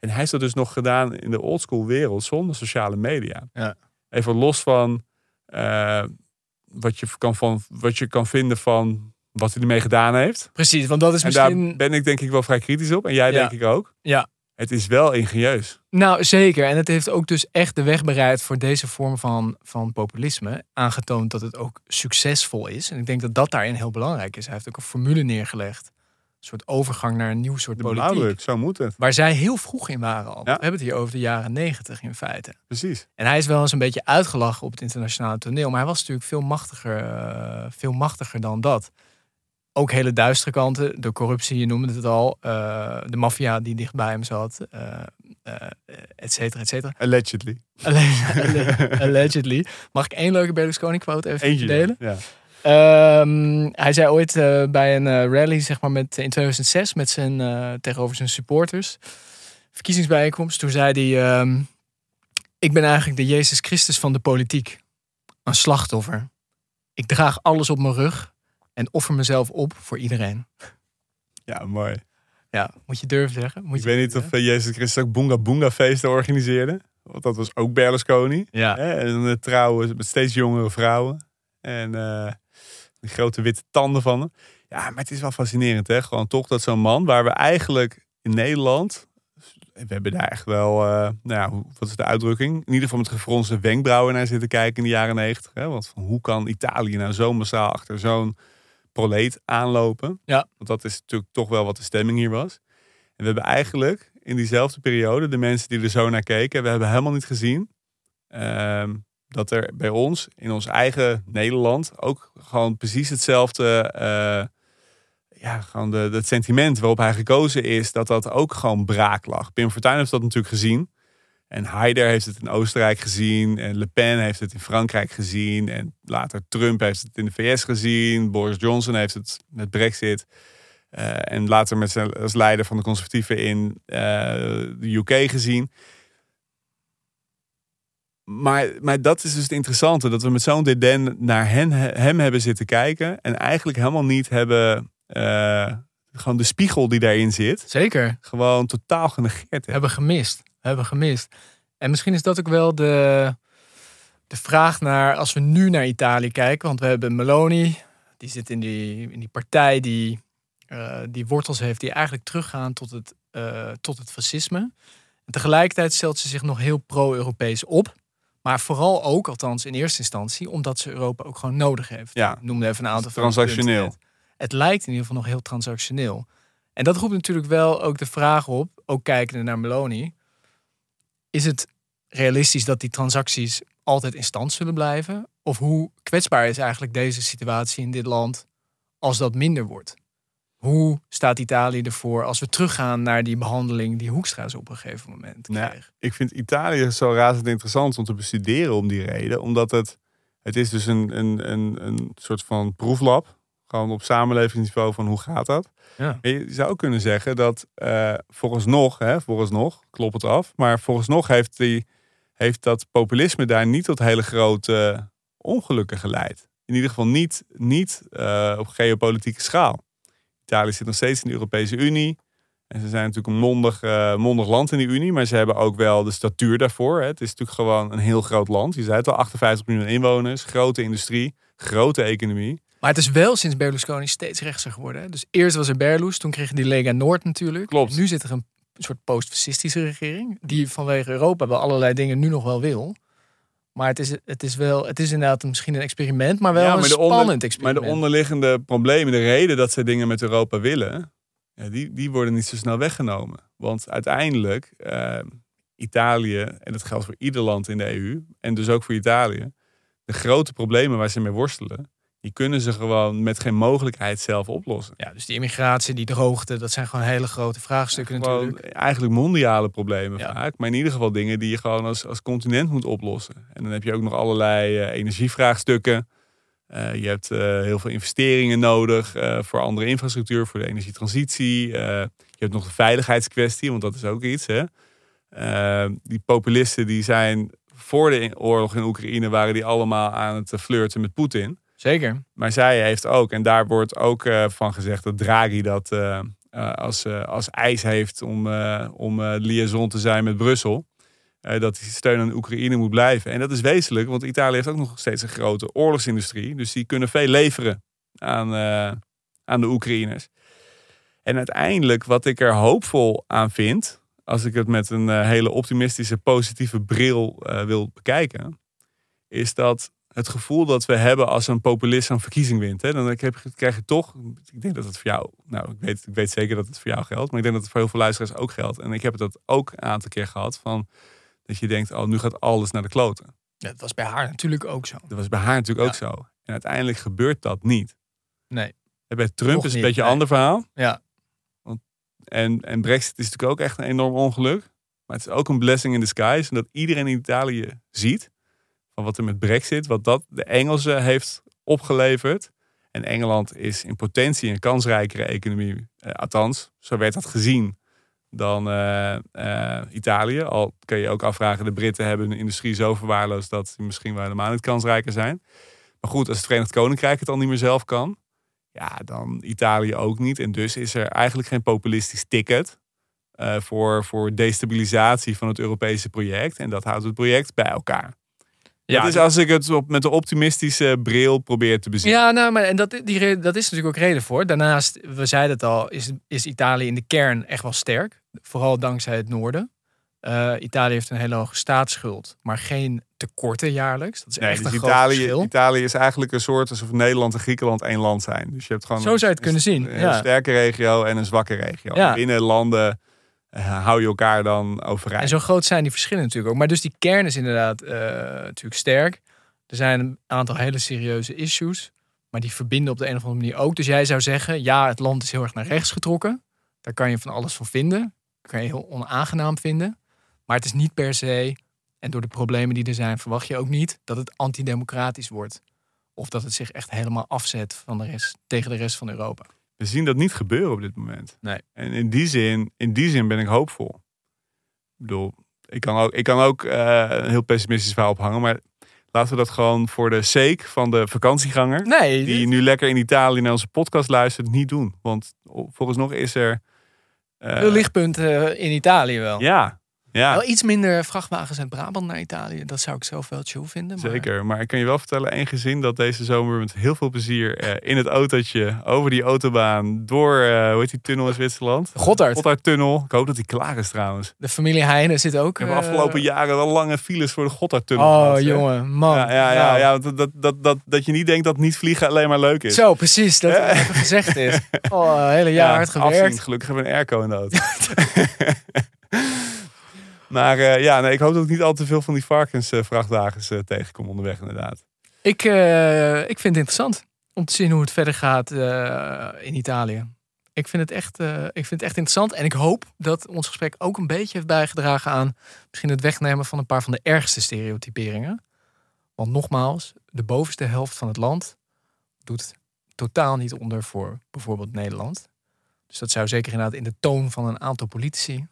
En hij heeft dat dus nog gedaan in de oldschool wereld zonder sociale media.
Ja.
Even los van, eh, wat, je kan van wat je kan vinden van wat hij ermee gedaan heeft.
Precies, want dat is
En
misschien...
daar ben ik denk ik wel vrij kritisch op. En jij
Ja.
denk ik ook.
Ja.
Het is wel ingenieus.
Nou, zeker. En het heeft ook dus echt de weg bereid voor deze vorm van, van populisme. Aangetoond dat het ook succesvol is. En ik denk dat dat daarin heel belangrijk is. Hij heeft ook een formule neergelegd. Een soort overgang naar een nieuw soort
De
politiek.
zo moet het.
Waar zij heel vroeg in waren al.
Ja.
We hebben het hier over de jaren negentig in feite.
Precies.
En hij is wel eens een beetje uitgelachen op het internationale toneel. Maar hij was natuurlijk veel machtiger, eh, veel machtiger dan dat. ook hele duistere kanten. De corruptie, je noemde het al. eh, de maffia die dicht bij hem zat. eh, et cetera, et cetera.
Allegedly.
Alle- Allegedly. Mag ik één leuke Berlusconi quote even
Eentje.
delen?
Ja.
Ehm, hij zei ooit eh, bij een eh, rally, zeg maar, met, in 2006 met zijn, eh, tegenover zijn supporters. Verkiezingsbijeenkomst. Toen zei hij: ehm, Ik ben eigenlijk de Jezus Christus van de politiek. Een slachtoffer. Ik draag alles op mijn rug en offer mezelf op voor iedereen.
ja, mooi.
Ja, moet je durven zeggen. Moet
Ik
je
weet niet of Jezus Christus ook Boonga Boonga feesten organiseerde. Want dat was ook Berlusconi.
Ja.
Hè? En eh, trouwen met steeds jongere vrouwen. En die grote witte tanden van hem. Ja, maar het is wel fascinerend hè. Gewoon toch dat zo'n man waar we eigenlijk in Nederland... We hebben daar echt wel, eh, nou ja, wat is de uitdrukking? In ieder geval met gefronste wenkbrauwen naar zitten kijken in de jaren negentig. Want van hoe kan Italië nou zo massaal achter zo'n proleet aanlopen?
Ja.
Want dat is natuurlijk toch wel wat de stemming hier was. En we hebben eigenlijk in diezelfde periode, de mensen die er zo naar keken, we hebben helemaal niet gezien ehm, dat er bij ons, in ons eigen Nederland, ook gewoon precies hetzelfde, eh, ja, gewoon de, het sentiment waarop hij gekozen is, dat dat ook gewoon braak lag. Pim Fortuyn heeft dat natuurlijk gezien. En Haider heeft het in Oostenrijk gezien. En Le Pen heeft het in Frankrijk gezien. En later Trump heeft het in de VS gezien. Boris Johnson heeft het met Brexit. eh, en later met zijn, als leider van de conservatieven in eh, de UK gezien. Maar, maar dat is dus het interessante. Dat we met zo'n dédain naar hen, hem hebben zitten kijken. En eigenlijk helemaal niet hebben... eh, gewoon de spiegel die daarin zit.
Zeker.
Gewoon totaal genegeerd hebben.
hebben gemist. Hebben gemist. En misschien is dat ook wel de, de vraag naar, als we nu naar Italië kijken, want we hebben Meloni, die zit in die, in die partij die, eh, die wortels heeft, die eigenlijk teruggaan tot het, eh, tot het fascisme. En tegelijkertijd stelt ze zich nog heel pro-Europees op. Maar vooral ook, althans in eerste instantie, omdat ze Europa ook gewoon nodig heeft.
Ja.
Ik noemde even een aantal
Transactioneel.
punten. Het lijkt in ieder geval nog heel transactioneel. En dat roept natuurlijk wel ook de vraag op, ook kijkende naar Meloni. Is het realistisch dat die transacties altijd in stand zullen blijven? Of hoe kwetsbaar is eigenlijk deze situatie in dit land als dat minder wordt? Hoe staat Italië ervoor als we teruggaan naar die behandeling die Hoekstra ze op een gegeven moment
Nou,
kreeg?
ik vind Italië zo razend interessant om te bestuderen om die reden. Omdat het, het is dus een, een, een, een soort van proeflab. Gewoon op samenlevingsniveau van hoe gaat dat.
Ja.
Je zou ook kunnen zeggen dat eh vooralsnog, hè, vooralsnog, klopt het af. Maar vooralsnog heeft, die, heeft dat populisme daar niet tot hele grote ongelukken geleid. In ieder geval niet, niet eh, op geopolitieke schaal. Italië zit nog steeds in de Europese Unie. En ze zijn natuurlijk een mondig, eh, mondig land in die Unie. Maar ze hebben ook wel de statuur daarvoor. Hè. Het is natuurlijk gewoon een heel groot land. Je zei het al, 58 miljoen inwoners. Grote industrie. Grote economie.
Maar het is wel sinds Berlusconi steeds rechtser geworden. hè? Dus eerst was er Berlus, toen kreeg je die Lega Noord natuurlijk.
Klopt.
Nu zit er een soort post-fascistische regering. Die vanwege Europa wel allerlei dingen nu nog wel wil. Maar het is, het is wel, het is inderdaad misschien een experiment, maar wel
Ja,
een
maar onder-
spannend
Maar
experiment.
de onderliggende problemen, de reden dat ze dingen met Europa willen, ja, die, die worden niet zo snel weggenomen. Want uiteindelijk, eh, Italië, en dat geldt voor ieder land in de EU, en dus ook voor Italië, de grote problemen waar ze mee worstelen, die kunnen ze gewoon met geen mogelijkheid zelf oplossen.
Ja, dus die immigratie, die droogte, dat zijn gewoon hele grote vraagstukken
Gewoon
natuurlijk.
eigenlijk mondiale problemen
Ja.
vaak. Maar in ieder geval dingen die je gewoon als, als continent moet oplossen. En dan heb je ook nog allerlei eh, energievraagstukken. Eh, je hebt eh, heel veel investeringen nodig voor andere infrastructuur, voor de energietransitie. Je hebt nog de veiligheidskwestie, want dat is ook iets. Hè? Die populisten die zijn voor de oorlog in Oekraïne waren die allemaal aan het flirten met Poetin.
Zeker.
Maar zij heeft ook, en daar wordt ook eh, van gezegd dat Draghi dat eh, eh, als, als eis heeft om, om liaison te zijn met Brussel. dat die steun aan Oekraïne moet blijven. En dat is wezenlijk, want Italië heeft ook nog steeds een grote oorlogsindustrie. Dus die kunnen veel leveren aan, aan de Oekraïners. En uiteindelijk, wat ik er hoopvol aan vind, als ik het met een hele optimistische, positieve bril wil bekijken, is dat het gevoel dat we hebben als een populist een verkiezing wint. Hè, dan krijg je toch, ik denk dat het voor jou, nou ik weet, ik weet zeker dat het voor jou geldt, maar ik denk dat het voor heel veel luisteraars ook geldt. En ik heb dat ook een aantal keer gehad van dat je denkt, oh nu gaat alles naar de kloten.
Ja, dat was bij haar natuurlijk ook zo.
Dat was bij haar natuurlijk ook zo. En uiteindelijk gebeurt dat niet.
Nee.
En bij Trump
Nog
is het
niet,
een beetje een
nee.
ander verhaal.
Ja.
Want, en, en Brexit is natuurlijk ook echt een enorm ongeluk. Maar het is ook een blessing in disguise. En dat iedereen in Italië ziet van wat er met Brexit, wat dat de Engelsen heeft opgeleverd. En Engeland is in potentie een kansrijkere economie. Eh, althans, zo werd dat gezien dan eh, eh, Italië. Al kun je ook afvragen, de Britten hebben hun industrie zo verwaarloosd dat ze misschien wel helemaal niet kansrijker zijn. Maar goed, als het Verenigd Koninkrijk het al niet meer zelf kan, ja, dan Italië ook niet. En dus is er eigenlijk geen populistisch ticket voor, voor destabilisatie van het Europese project. En dat houdt het project bij elkaar.
Ja,
dat is als ik het op, met de optimistische bril probeer te bezien.
Ja, nou, maar en dat, die, dat is natuurlijk ook reden voor. Daarnaast, we zeiden het al, is, is Italië in de kern echt wel sterk. Vooral dankzij het noorden. Eh, Italië heeft een hele hoge staatsschuld, maar geen tekorten jaarlijks. Dat is
Nee,
echt
dus
een groot
Italië,
verschil.
Italië is eigenlijk een soort alsof Nederland en Griekenland één land zijn. Dus je hebt gewoon
Zo zou je het
een-
kunnen zien,
Een
ja.
sterke regio en een zwakke regio.
Ja.
Binnen landen eh, hou je elkaar dan overeind.
En zo groot zijn die verschillen natuurlijk ook. Maar dus die kern is inderdaad eh, natuurlijk sterk. Er zijn een aantal hele serieuze issues. Maar die verbinden op de een of andere manier ook. Dus jij zou zeggen, ja, het land is heel erg naar rechts getrokken. Daar kan je van alles van vinden. Kan je heel onaangenaam vinden. Maar het is niet per se, en door de problemen die er zijn, verwacht je ook niet dat het antidemocratisch wordt. Of dat het zich echt helemaal afzet van de rest, tegen de rest van Europa.
We zien dat niet gebeuren op dit moment.
Nee.
En in die zin, in die zin ben ik hoopvol. Ik bedoel, ik kan ook, ik kan ook eh, een heel pessimistisch verhaal ophangen. Maar laten we dat gewoon voor de sake van de vakantieganger...
Nee,
die nu lekker in Italië naar onze podcast luistert, niet doen. Want volgens nog is er... eh,
veel lichtpunten in Italië wel.
Ja, ja.
Wel iets minder vrachtwagens uit Brabant naar Italië. Dat zou ik zelf wel chill vinden. Maar...
Zeker, maar ik kan je wel vertellen, één gezin dat deze zomer met heel veel plezier eh, in het autootje over die autobaan door, eh, hoe heet die tunnel in Zwitserland?
Gotthard.
Gotthardtunnel. Ik hoop dat die klaar is trouwens.
De familie Heijnen zit ook.
We hebben
eh,
afgelopen jaren wel lange files voor de Gotthardtunnel.
Oh,
gehad,
jongen, man.
Ja, ja, ja,
Nou.
ja dat, dat, dat, dat, dat je niet denkt dat niet vliegen alleen maar leuk is.
Zo, precies. Dat het even gezegd is. Oh, hele jaar hard
afzien.
gewerkt.
Gelukkig hebben we een airco in de auto. maar eh, ja, nee, ik hoop dat ik niet al te veel van die varkensvrachtwagens eh tegenkom onderweg inderdaad.
Ik, eh, ik vind het interessant om te zien hoe het verder gaat in Italië. Ik vind, het echt, ik vind het echt interessant. En ik hoop dat ons gesprek ook een beetje heeft bijgedragen aan misschien het wegnemen van een paar van de ergste stereotyperingen. Want nogmaals, de bovenste helft van het land doet totaal niet onder voor bijvoorbeeld Nederland. Dus dat zou zeker inderdaad in de toon van een aantal politici.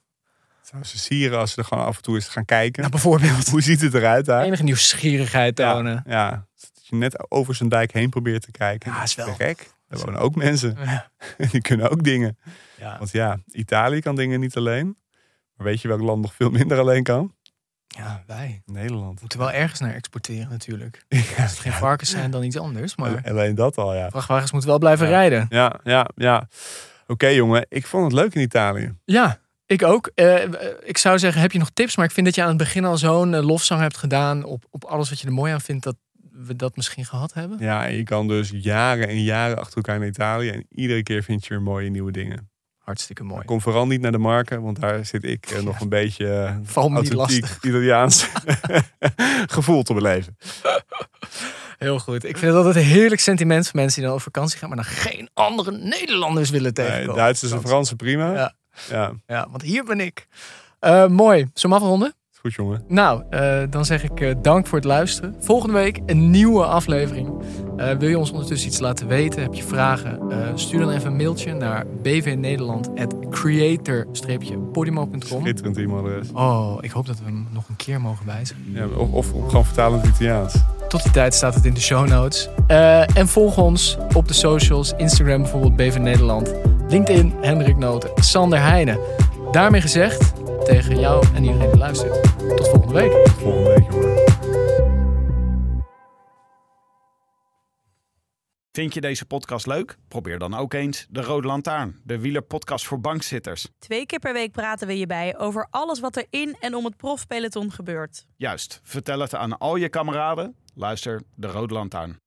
Zou ze sieren als ze er gewoon af en toe eens gaan kijken.
Nou, bijvoorbeeld
Hoe ziet het eruit daar?
enige nieuwsgierigheid tonen.
Ja, ja, dat je net over zijn dijk heen probeert te kijken.
Ja, is wel.
Gek. Er wonen ook mensen.
Ja.
Die kunnen ook dingen.
Ja.
Want ja, Italië kan dingen niet alleen. Maar weet je welk land nog veel minder alleen kan?
ja, wij
Nederland.
moeten wel ergens naar exporteren natuurlijk.
Ja,
Als het geen varkens zijn, dan iets anders. Maar
Alleen dat al, ja.
vrachtwagens moeten wel blijven rijden.
Ja, ja, ja. Oké jongen, ik vond het leuk in Italië.
Ja, ik ook. Eh, ik zou zeggen, heb je nog tips? Maar ik vind dat je aan het begin al zo'n eh, lofzang hebt gedaan op, op alles wat je er mooi aan vindt, dat we dat misschien gehad hebben.
Ja, en je kan dus jaren en jaren achter elkaar naar Italië. En iedere keer vind je weer mooie nieuwe dingen.
Hartstikke mooi.
Kom vooral niet naar de marken, want daar zit ik eh, nog een beetje eh, authentiek
lastig.
Italiaans gevoel te beleven.
Heel goed. Ik vind het altijd een heerlijk sentiment van mensen die dan op vakantie gaan, maar dan geen andere Nederlanders willen
Nee,
tegenkomen.
Duitsers en Fransen prima.
Ja.
Ja,
Ja, want hier ben ik. Eh, mooi. Zullen we afronden?
Goed jongen.
Nou, eh, dan zeg ik eh, dank voor het luisteren. Volgende week een nieuwe aflevering. Eh, wil je ons ondertussen iets laten weten? Heb je vragen? Stuur dan even een mailtje naar bvnederland.creator-podimo.com.
Schitterend e-mailadres.
Oh, ik hoop dat we hem nog een keer mogen wijzigen.
Ja, of, of gewoon vertalen in het Italiaans.
Tot die tijd staat het in de show notes. En volg ons op de socials. Instagram bijvoorbeeld BV Nederland. LinkedIn Hendrik Noten. Sander Heijnen. Daarmee gezegd tegen jou en iedereen die luistert. Tot volgende week.
Volgende week jongen.
Vind je deze podcast leuk? Probeer dan ook eens De Rode Lantaarn, de wielerpodcast voor bankzitters.
Twee keer per week praten we je bij over alles wat er in en om het profpeloton gebeurt.
Juist, vertel het aan al je kameraden. Luister De Rode Lantaarn.